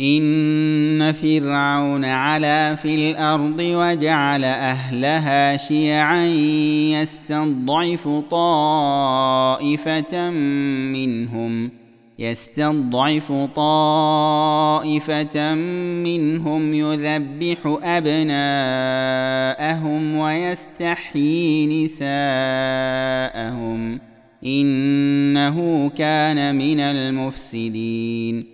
ان فرعون علا في الأرض وجعل اهلها شيعا يستضعف طائفه منهم يستضعف طائفة منهم يذبح أبناءهم ويستحيي نساءهم إنه كان من المفسدين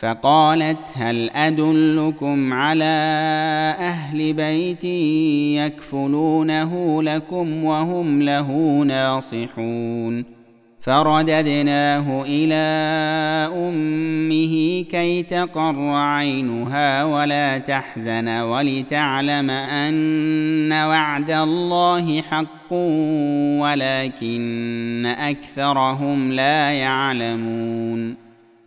فقالت هل أدلكم على أهل بيت يكفلونه لكم وهم له ناصحون؟ فرددناه إلى أمه كي تقر عينها ولا تحزن ولتعلم أن وعد الله حق ولكن أكثرهم لا يعلمون.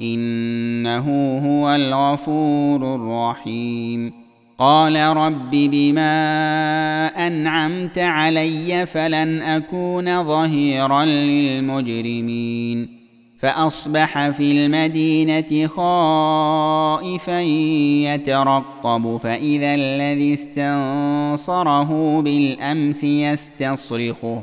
إنه هو الغفور الرحيم. قال رب بما أنعمت علي فلن أكون ظهيرا للمجرمين. فأصبح في المدينة خائفا يترقب فإذا الذي استنصره بالأمس يستصرخه.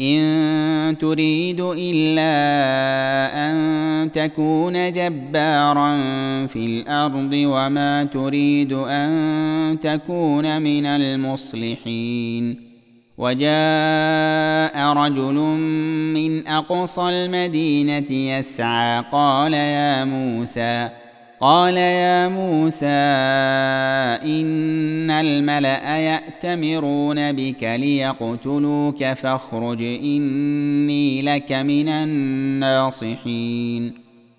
إن تريد إلا أن تكون جبارا في الأرض وما تريد أن تكون من المصلحين. وجاء رجل من أقصى المدينة يسعى قال يا موسى قال يا موسى إن الملأ يأتمرون بك ليقتلوك فاخرج إني لك من الناصحين.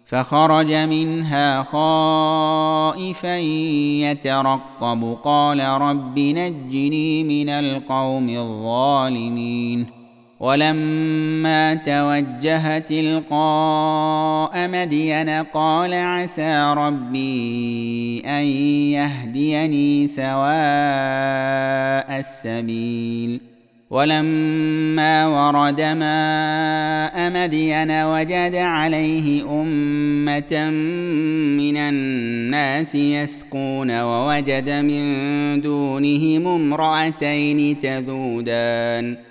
فخرج منها خائفا يترقب. قال رب نجني من القوم الظالمين. ولما توجه تلقاء مدين قال عسى ربي أن يهديني سواء السبيل. ولما ورد ماء مدين وجد عليه أمة من الناس يسقون ووجد من دونهم امرأتين تذودان.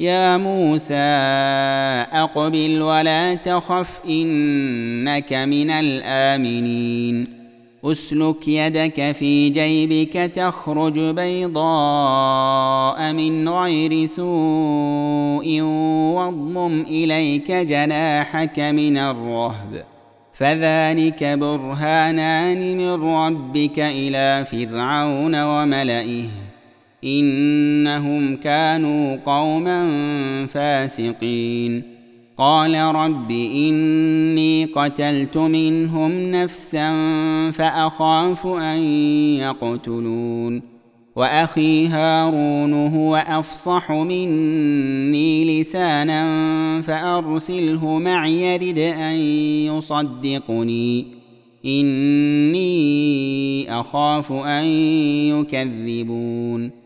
يا موسى أقبل ولا تخف إنك من الآمنين. أسلك يدك في جيبك تخرج بيضاء من غير سوء واضمم إليك جناحك من الرهب. فذلك برهانان من ربك إلى فرعون وملئه. إنهم كانوا قوما فاسقين. قال رب إني قتلت منهم نفسا فأخاف أن يقتلون. وأخي هارون هو أفصح مني لسانا فأرسله معي يرد أن يصدقني. إني أخاف أن يكذبون.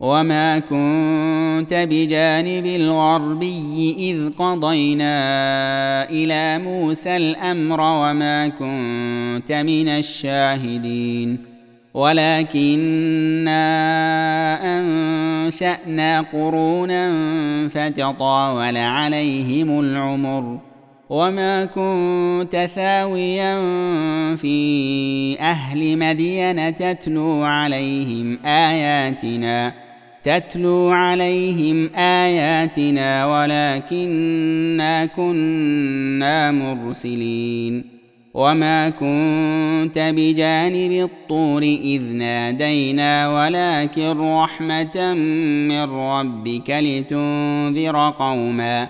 وما كنت بجانب الغربي اذ قضينا إلى موسى الامر وما كنت من الشاهدين ولكنا انشانا قرونا فتطاول عليهم العمر وما كنت ثاويا في أهل مدين تتلو عليهم اياتنا تتلو عليهم آياتنا ولكنا كنا مرسلين وما كنت بجانب الطور إذ نادينا ولكن رحمة من ربك لتنذر قوما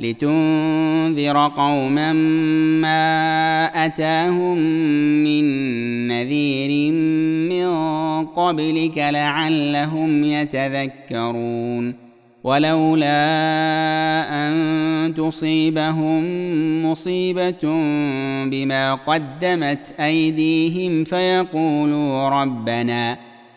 لتنذر قوما ما أتاهم من نذير من قبلك لعلهم يتذكرون ولولا أن تصيبهم مصيبة بما قدمت أيديهم فيقولوا ربنا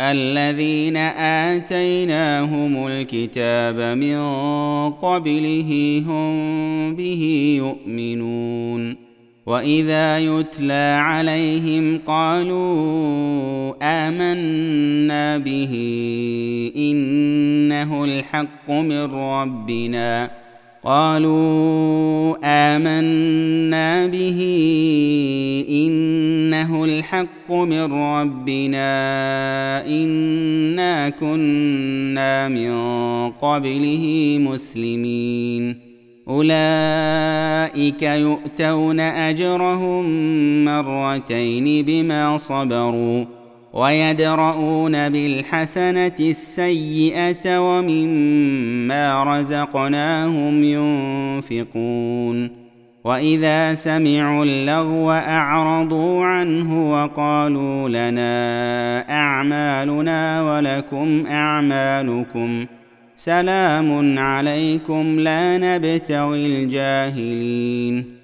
الذين آتيناهم الكتاب من قبله هم به يؤمنون. وإذا يتلى عليهم قالوا آمنا به إنه الحق من ربنا. قالوا آمنا به إنه الحق من ربنا إنا كنا من قبله مسلمين. أولئك يؤتون أجرهم مرتين بما صبروا. ويدرؤون بالحسنة السيئة ومما رزقناهم ينفقون. وإذا سمعوا اللغو أعرضوا عنه وقالوا لنا أعمالنا ولكم أعمالكم. سلام عليكم لا نبتغي الجاهلين.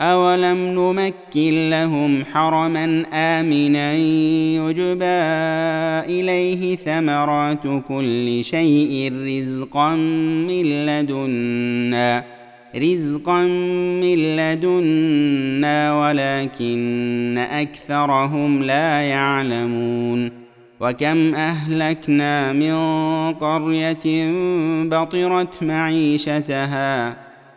أولم نمكن لهم حرما آمنا يجبى إليه ثمرات كل شيء رزقا من لدنا رزقا من لدنا ولكن أكثرهم لا يعلمون. وكم أهلكنا من قرية بطرت معيشتها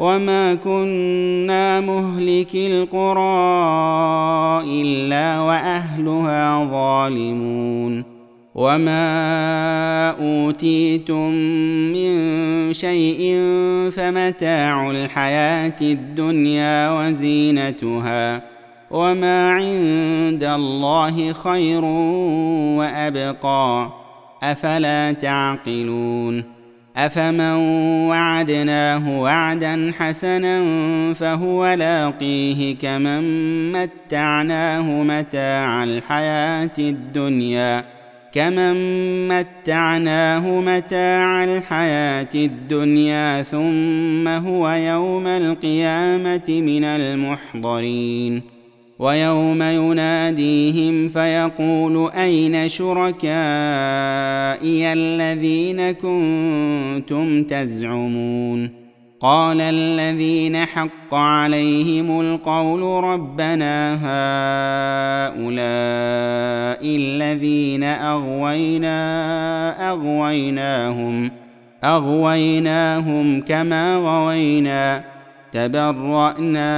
وما كنا مهلك القرى الا واهلها ظالمون وما اوتيتم من شيء فمتاع الحياة الدنيا وزينتها وما عند الله خير وابقى افلا تعقلون أفمن وعدناه وعدا حسنا فهو لاقيه كمن متعناه متاع الحياة الدنيا كمن متعناه متاع الحياة الدنيا ثم هو يوم القيامة من المحضرين ويوم يناديهم فيقول أين شركائي الذين كنتم تزعمون؟ قال الذين حق عليهم القول ربنا هؤلاء الذين أغوينا أغويناهم أغويناهم كما غوينا تبرأنا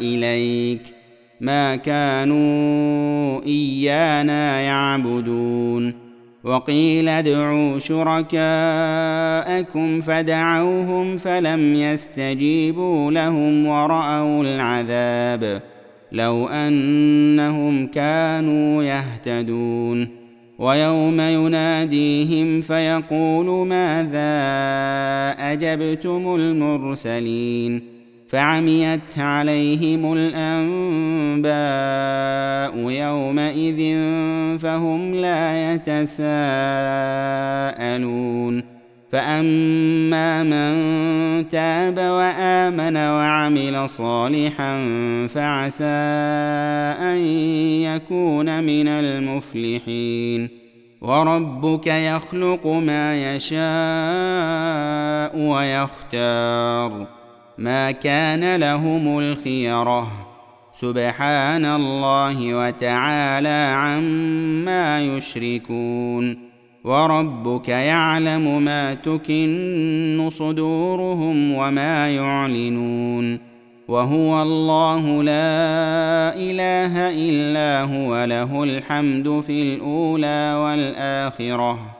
إليك. ما كانوا إيانا يعبدون. وقيل ادعوا شركاءكم فدعوهم فلم يستجيبوا لهم ورأوا العذاب. لو أنهم كانوا يهتدون. ويوم يناديهم فيقول ماذا أجبتم المرسلين؟ فعميت عليهم الأنباء يومئذ فهم لا يتساءلون. فأما من تاب وآمن وعمل صالحا فعسى أن يكون من المفلحين. وربك يخلق ما يشاء ويختار. ما كان لهم الخيرة. سبحان الله وتعالى عما يشركون. وربك يعلم ما تكن صدورهم وما يعلنون. وهو الله لا إله إلا هو له الحمد في الأولى والآخرة.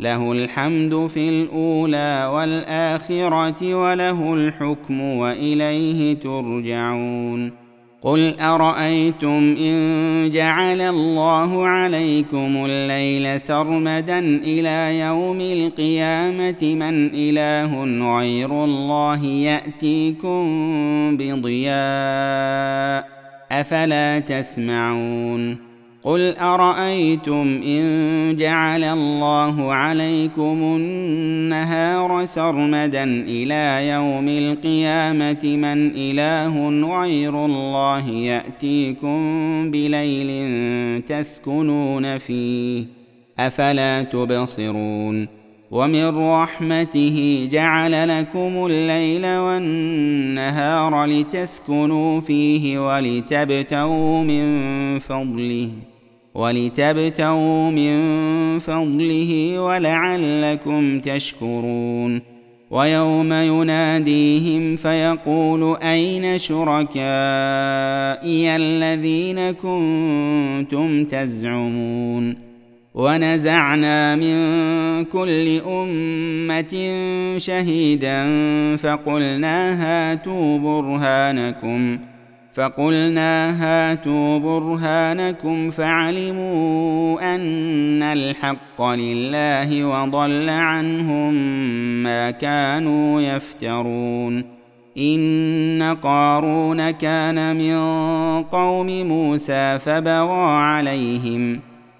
له الحمد في الأولى والآخرة وله الحكم وإليه ترجعون. قل أرأيتم إن جعل الله عليكم الليل سرمدا إلى يوم القيامة من إله غير الله يأتيكم بضياء أفلا تسمعون. قل ارايتم ان جعل الله عليكم النهار سرمدا إلى يوم القيامه من اله غير الله ياتيكم بليل تسكنون فيه افلا تبصرون ومن رحمته جعل لكم الليل والنهار لتسكنوا فيه ولتبتغوا من فضله ولتبتغوا من فضله ولعلكم تشكرون. ويوم يناديهم فيقول أين شركائي الذين كنتم تزعمون؟ ونزعنا من كل أمة شهيدا فقلنا هاتوا برهانكم. فقلنا هاتوا برهانكم فعلموا أن الحق لله وضل عنهم ما كانوا يفترون. إن قارون كان من قوم موسى فبغى عليهم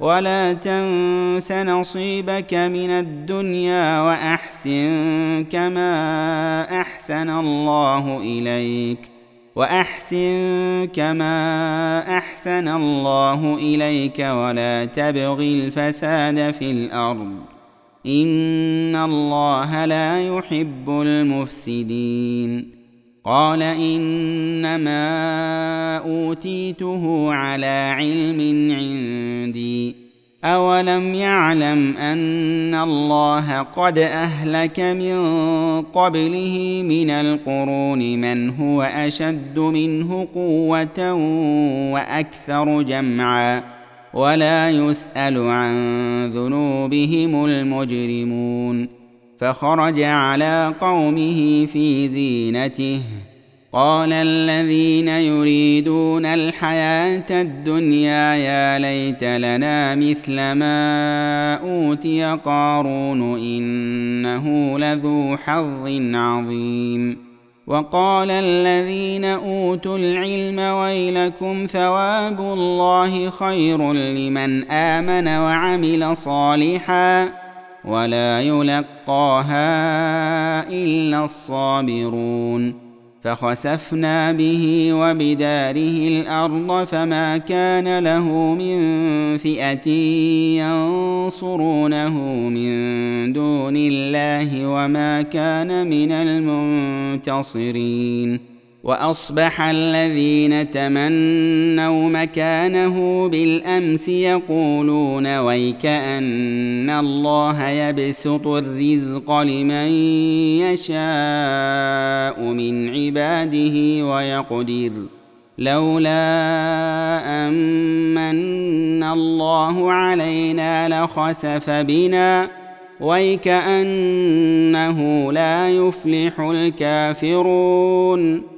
ولا تنس نصيبك من الدنيا وأحسن كما أحسن الله إليك وأحسن كما أحسن الله إليك ولا تبغ الفساد في الأرض. إن الله لا يحب المفسدين. قال إنما أوتيته على علم عندي. أولم يعلم أن الله قد أهلك من قبله من القرون من هو أشد منه قوة وأكثر جمعا ولا يسأل عن ذنوبهم المجرمون. فخرج على قومه في زينته. قال الذين يريدون الحياة الدنيا يا ليت لنا مثل ما أوتي قارون إنه لذو حظ عظيم. وقال الذين أوتوا العلم ويلكم ثواب الله خير لمن آمن وعمل صالحا. ولا يلقاها إلا الصابرون. فخسفنا به وبداره الأرض فما كان له من فئة ينصرونه من دون الله وما كان من المنتصرين. وأصبح الذين تمنوا مكانه بالأمس يقولون ويك أن الله يبسط الرزق لمن يشاء من عباده ويقدر. لولا امن الله علينا لخسف بنا ويكانه لا يفلح الكافرون.